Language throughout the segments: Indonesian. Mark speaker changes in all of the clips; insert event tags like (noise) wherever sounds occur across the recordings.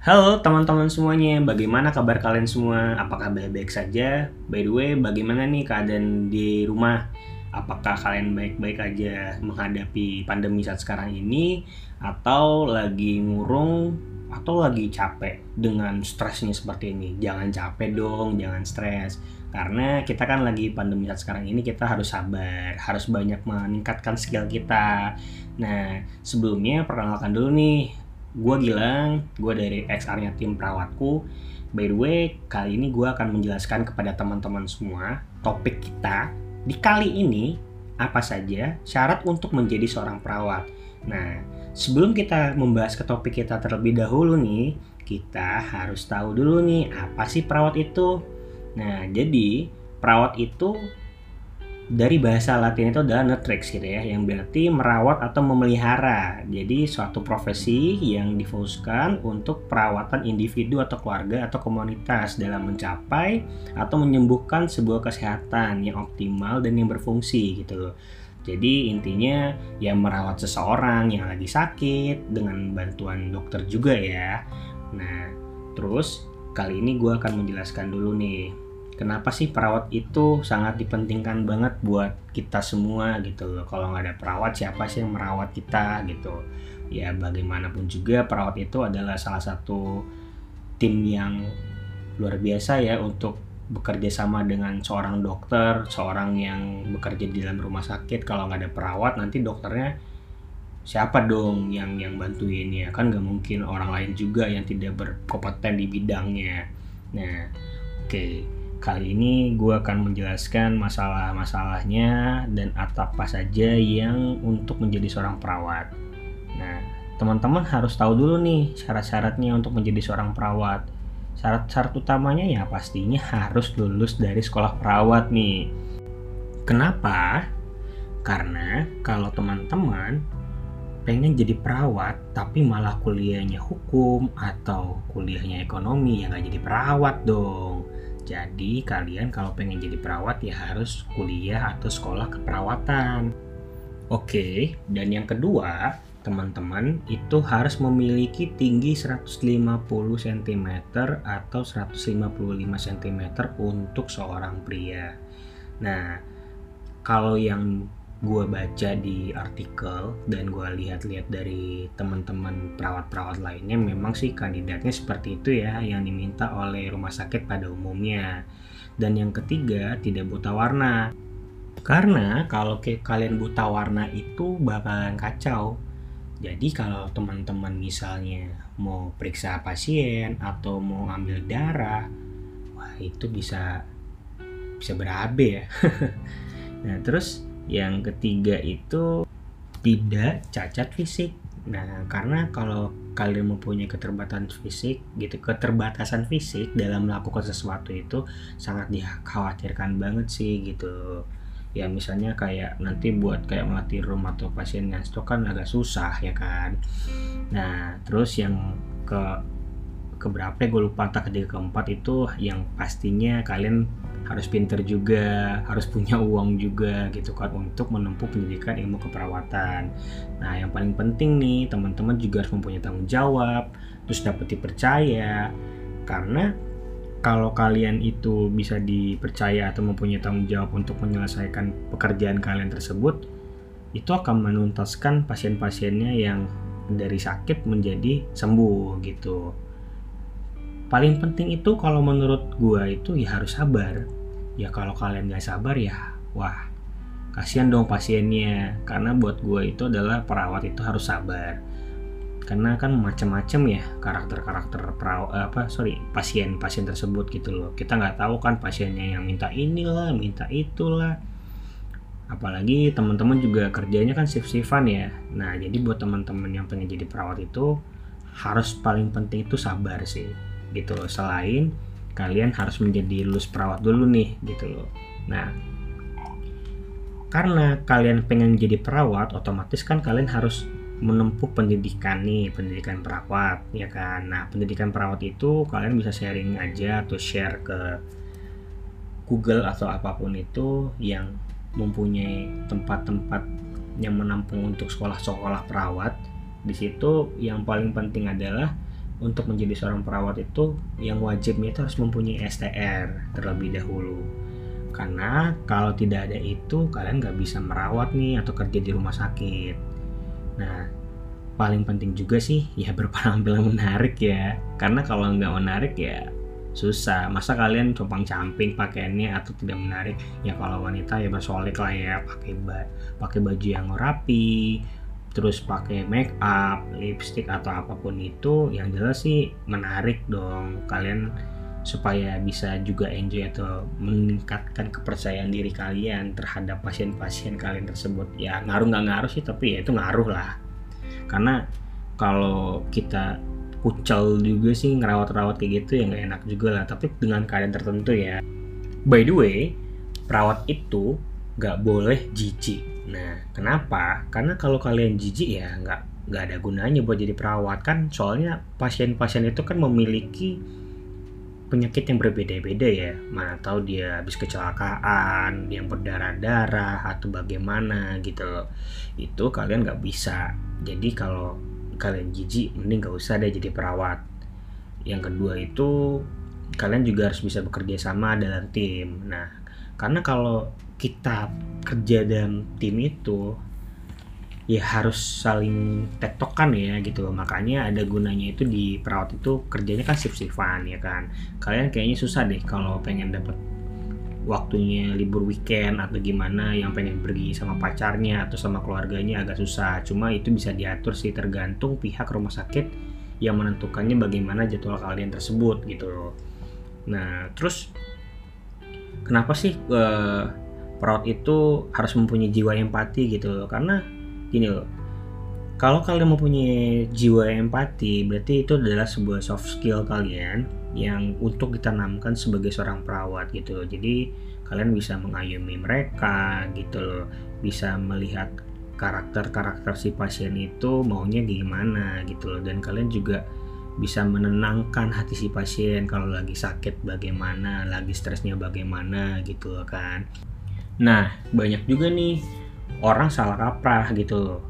Speaker 1: Halo teman-teman semuanya, bagaimana kabar kalian semua? Apakah baik-baik saja? By the way, bagaimana nih keadaan di rumah? Apakah kalian baik-baik aja menghadapi pandemi saat sekarang ini? Atau lagi ngurung? Atau lagi capek dengan stresnya seperti ini? Jangan capek dong, jangan stres. Karena kita kan lagi pandemi saat sekarang ini kita harus sabar, harus banyak meningkatkan skill kita. Nah, sebelumnya perkenalkan dulu nih gue Gilang, gue dari XR-nya tim perawatku. By the way, kali ini gue akan menjelaskan kepada teman-teman semua topik kita di kali ini apa saja syarat untuk menjadi seorang perawat. Nah, sebelum kita membahas ke topik kita terlebih dahulu nih, kita harus tahu dulu nih apa sih perawat itu. Nah, jadi perawat itu dari bahasa Latin itu adalah netrix gitu ya, yang berarti merawat atau memelihara. Jadi suatu profesi yang difokuskan untuk perawatan individu atau keluarga atau komunitas dalam mencapai atau menyembuhkan sebuah kesehatan yang optimal dan yang berfungsi gitu loh. Jadi intinya ya merawat seseorang yang lagi sakit dengan bantuan dokter juga ya. Nah, terus kali ini gue akan menjelaskan dulu nih kenapa sih perawat itu sangat dipentingkan banget buat kita semua gitu loh kalau nggak ada perawat siapa sih yang merawat kita gitu ya bagaimanapun juga perawat itu adalah salah satu tim yang luar biasa ya untuk bekerja sama dengan seorang dokter, seorang yang bekerja di dalam rumah sakit. Kalau nggak ada perawat, nanti dokternya siapa dong yang yang bantuin ya? Kan nggak mungkin orang lain juga yang tidak berkompeten di bidangnya. Nah, oke. Okay Kali ini gue akan menjelaskan masalah-masalahnya dan apa saja yang untuk menjadi seorang perawat. Nah, teman-teman harus tahu dulu nih syarat-syaratnya untuk menjadi seorang perawat. Syarat-syarat utamanya ya pastinya harus lulus dari sekolah perawat nih. Kenapa? Karena kalau teman-teman pengen jadi perawat tapi malah kuliahnya hukum atau kuliahnya ekonomi ya nggak jadi perawat dong jadi kalian kalau pengen jadi perawat ya harus kuliah atau sekolah keperawatan. Oke, dan yang kedua, teman-teman itu harus memiliki tinggi 150 cm atau 155 cm untuk seorang pria. Nah, kalau yang gue baca di artikel dan gue lihat-lihat dari teman-teman perawat-perawat lainnya memang sih kandidatnya seperti itu ya yang diminta oleh rumah sakit pada umumnya. Dan yang ketiga tidak buta warna. Karena kalau ke kalian buta warna itu bakalan kacau. Jadi kalau teman-teman misalnya mau periksa pasien atau mau ambil darah wah itu bisa bisa berabe ya. (laughs) Nah terus yang ketiga itu tidak cacat fisik. Nah karena kalau kalian mempunyai keterbatasan fisik gitu keterbatasan fisik dalam melakukan sesuatu itu sangat dikhawatirkan banget sih gitu. Ya misalnya kayak nanti buat kayak melatih rumah atau pasien yang stroke kan agak susah ya kan? Nah terus yang ke keberapa gue lupa tak ketiga keempat itu yang pastinya kalian harus pinter juga, harus punya (laughs) uang juga gitu kan untuk menempuh pendidikan ilmu keperawatan. Nah, yang paling penting nih, teman-teman juga harus mempunyai tanggung jawab, terus dapat dipercaya. Karena kalau kalian itu bisa dipercaya atau mempunyai tanggung jawab untuk menyelesaikan pekerjaan kalian tersebut, itu akan menuntaskan pasien-pasiennya yang dari sakit menjadi sembuh gitu. Paling penting itu kalau menurut gua itu ya harus sabar. Ya kalau kalian gak sabar ya wah kasihan dong pasiennya. Karena buat gue itu adalah perawat itu harus sabar. Karena kan macam-macam ya karakter-karakter perawat apa sorry pasien-pasien tersebut gitu loh. Kita nggak tahu kan pasiennya yang minta inilah minta itulah. Apalagi teman-teman juga kerjanya kan shift-shiftan ya. Nah jadi buat teman-teman yang pengen jadi perawat itu harus paling penting itu sabar sih gitu loh. Selain kalian harus menjadi lulus perawat dulu nih gitu loh. Nah karena kalian pengen jadi perawat otomatis kan kalian harus menempuh pendidikan nih pendidikan perawat ya kan? Nah pendidikan perawat itu kalian bisa sharing aja atau share ke Google atau apa pun itu yang mempunyai tempat-tempat yang menampung untuk sekolah-sekolah perawat. Di situ yang paling penting adalah untuk menjadi seorang perawat itu yang wajibnya itu harus mempunyai STR terlebih dahulu. Karena kalau tidak ada itu kalian nggak bisa merawat nih atau kerja di rumah sakit. Nah paling penting juga sih ya (laughs) berpenampilan menarik ya. Karena kalau nggak menarik ya susah. Masa kalian compang camping pakaiannya atau tidak menarik? Ya kalau wanita ya bersolek lah ya pakai ba pakai baju yang rapi terus pakai make up lipstick atau apa pun itu yang jelas sih menarik dong kalian supaya bisa juga enjoy atau meningkatkan kepercayaan diri kalian terhadap pasien-pasien kalian tersebut. Ya ngaruh nggak ngaruh sih tapi ya itu ngaruh lah. Karena kalau kita kucel juga sih ngerawat-rawat kayak gitu ya nggak enak juga lah. Tapi dengan keadaan tertentu ya. By the way perawat itu nggak boleh jijik nah kenapa? Karena kalau kalian jijik ya nggak nggak ada gunanya buat jadi perawat kan? Soalnya pasien-pasien itu kan memiliki penyakit yang berbeda-beda ya. Mana tahu dia habis kecelakaan yang berdarah-darah atau bagaimana gitu loh. Itu kalian nggak bisa. Jadi kalau kalian jijik mending gak usah deh jadi perawat. Yang kedua itu kalian juga harus bisa bekerja sama dalam tim. Nah karena kalau kita kerja dalam tim itu ya harus saling tektokan ya gitu loh. Makanya ada gunanya itu di perawat itu kerjanya kan shift-shiftan ya kan? Kalian kayaknya susah deh kalau pengen dapat waktunya libur weekend atau gimana yang pengen pergi sama pacarnya atau sama keluarganya agak susah. Cuma itu bisa diatur sih tergantung pihak rumah sakit yang menentukannya bagaimana jadwal kalian tersebut gitu loh. Nah terus kenapa sih uh, perawat itu harus mempunyai jiwa empati gitu loh karena gini loh kalau kalian mempunyai jiwa empati berarti itu adalah sebuah soft skill kalian yang untuk ditanamkan sebagai seorang perawat gitu loh. Jadi kalian bisa mengayomi mereka gitu loh. Bisa melihat karakter-karakter si pasien itu maunya gimana gitu loh dan kalian juga bisa menenangkan hati si pasien kalau lagi sakit bagaimana, lagi stresnya bagaimana gitu loh kan. Nah, banyak juga nih orang salah kaprah gitu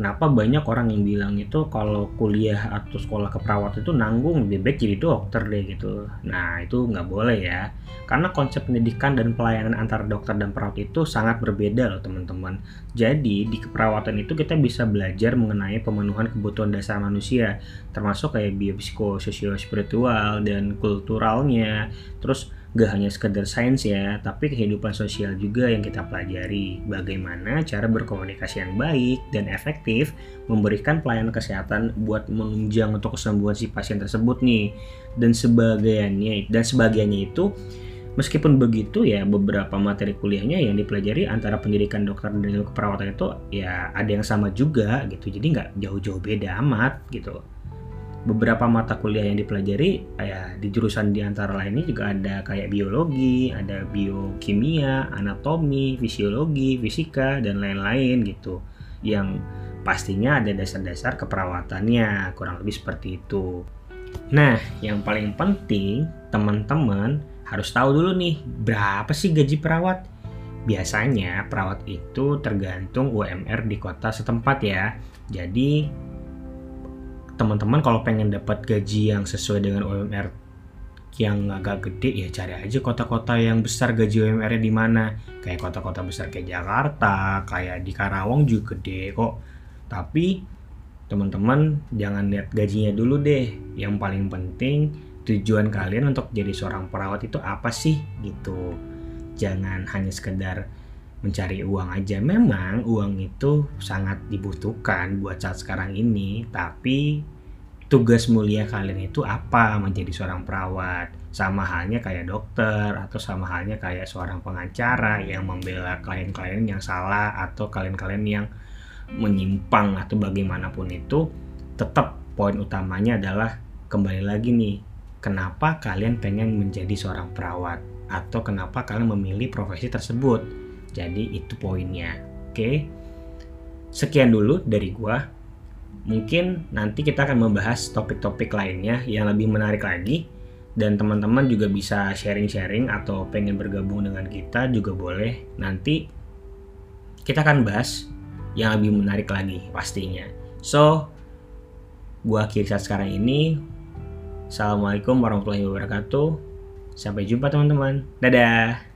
Speaker 1: kenapa banyak orang yang bilang itu kalau kuliah atau sekolah keperawatan itu nanggung lebih baik jadi dokter deh gitu. Nah itu nggak boleh ya. Karena konsep pendidikan dan pelayanan antara dokter dan perawat itu sangat berbeda loh teman-teman. Jadi di keperawatan itu kita bisa belajar mengenai pemenuhan kebutuhan dasar manusia termasuk kayak biopsiko, spiritual dan kulturalnya. Terus gak hanya sekedar sains ya, tapi kehidupan sosial juga yang kita pelajari. Bagaimana cara berkomunikasi yang baik dan efektif memberikan pelayanan kesehatan buat menunjang untuk kesembuhan si pasien tersebut nih. Dan sebagiannya dan sebagiannya itu Meskipun begitu ya beberapa materi kuliahnya yang dipelajari antara pendidikan dokter dan ilmu keperawatan itu ya ada yang sama juga gitu jadi nggak jauh-jauh beda amat gitu beberapa mata kuliah yang dipelajari ya di jurusan di antara lainnya juga ada kayak biologi, ada biokimia, anatomi, fisiologi, fisika dan lain-lain gitu. Yang pastinya ada dasar-dasar keperawatannya, kurang lebih seperti itu. Nah, yang paling penting teman-teman harus tahu dulu nih berapa sih gaji perawat. Biasanya perawat itu tergantung UMR di kota setempat ya. Jadi teman-teman kalau pengen dapat gaji yang sesuai dengan UMR yang agak gede ya cari aja kota-kota yang besar gaji UMR-nya di mana. Kayak kota-kota besar kayak Jakarta kayak di Karawang juga gede kok. Tapi teman-teman jangan lihat gajinya dulu deh. Yang paling penting tujuan kalian untuk jadi seorang perawat itu apa sih? Gitu. Jangan hanya sekedar mencari uang aja. Memang uang itu sangat dibutuhkan buat saat sekarang ini, tapi tugas mulia kalian itu apa menjadi seorang perawat? Sama halnya kayak dokter atau sama halnya kayak seorang pengacara yang membela klien-klien yang salah atau kalian-kalian yang menyimpang atau bagaimanapun itu, tetap poin utamanya adalah kembali lagi nih, kenapa kalian pengen menjadi seorang perawat atau kenapa kalian memilih profesi tersebut? Jadi itu poinnya. Oke. Sekian dulu dari gua. Mungkin nanti kita akan membahas topik-topik lainnya yang lebih menarik lagi dan teman-teman juga bisa sharing-sharing atau pengen bergabung dengan kita juga boleh. Nanti kita akan bahas yang lebih menarik lagi pastinya. So, gua akhiri saat sekarang ini Assalamualaikum warahmatullahi wabarakatuh. Sampai jumpa teman-teman. Dadah.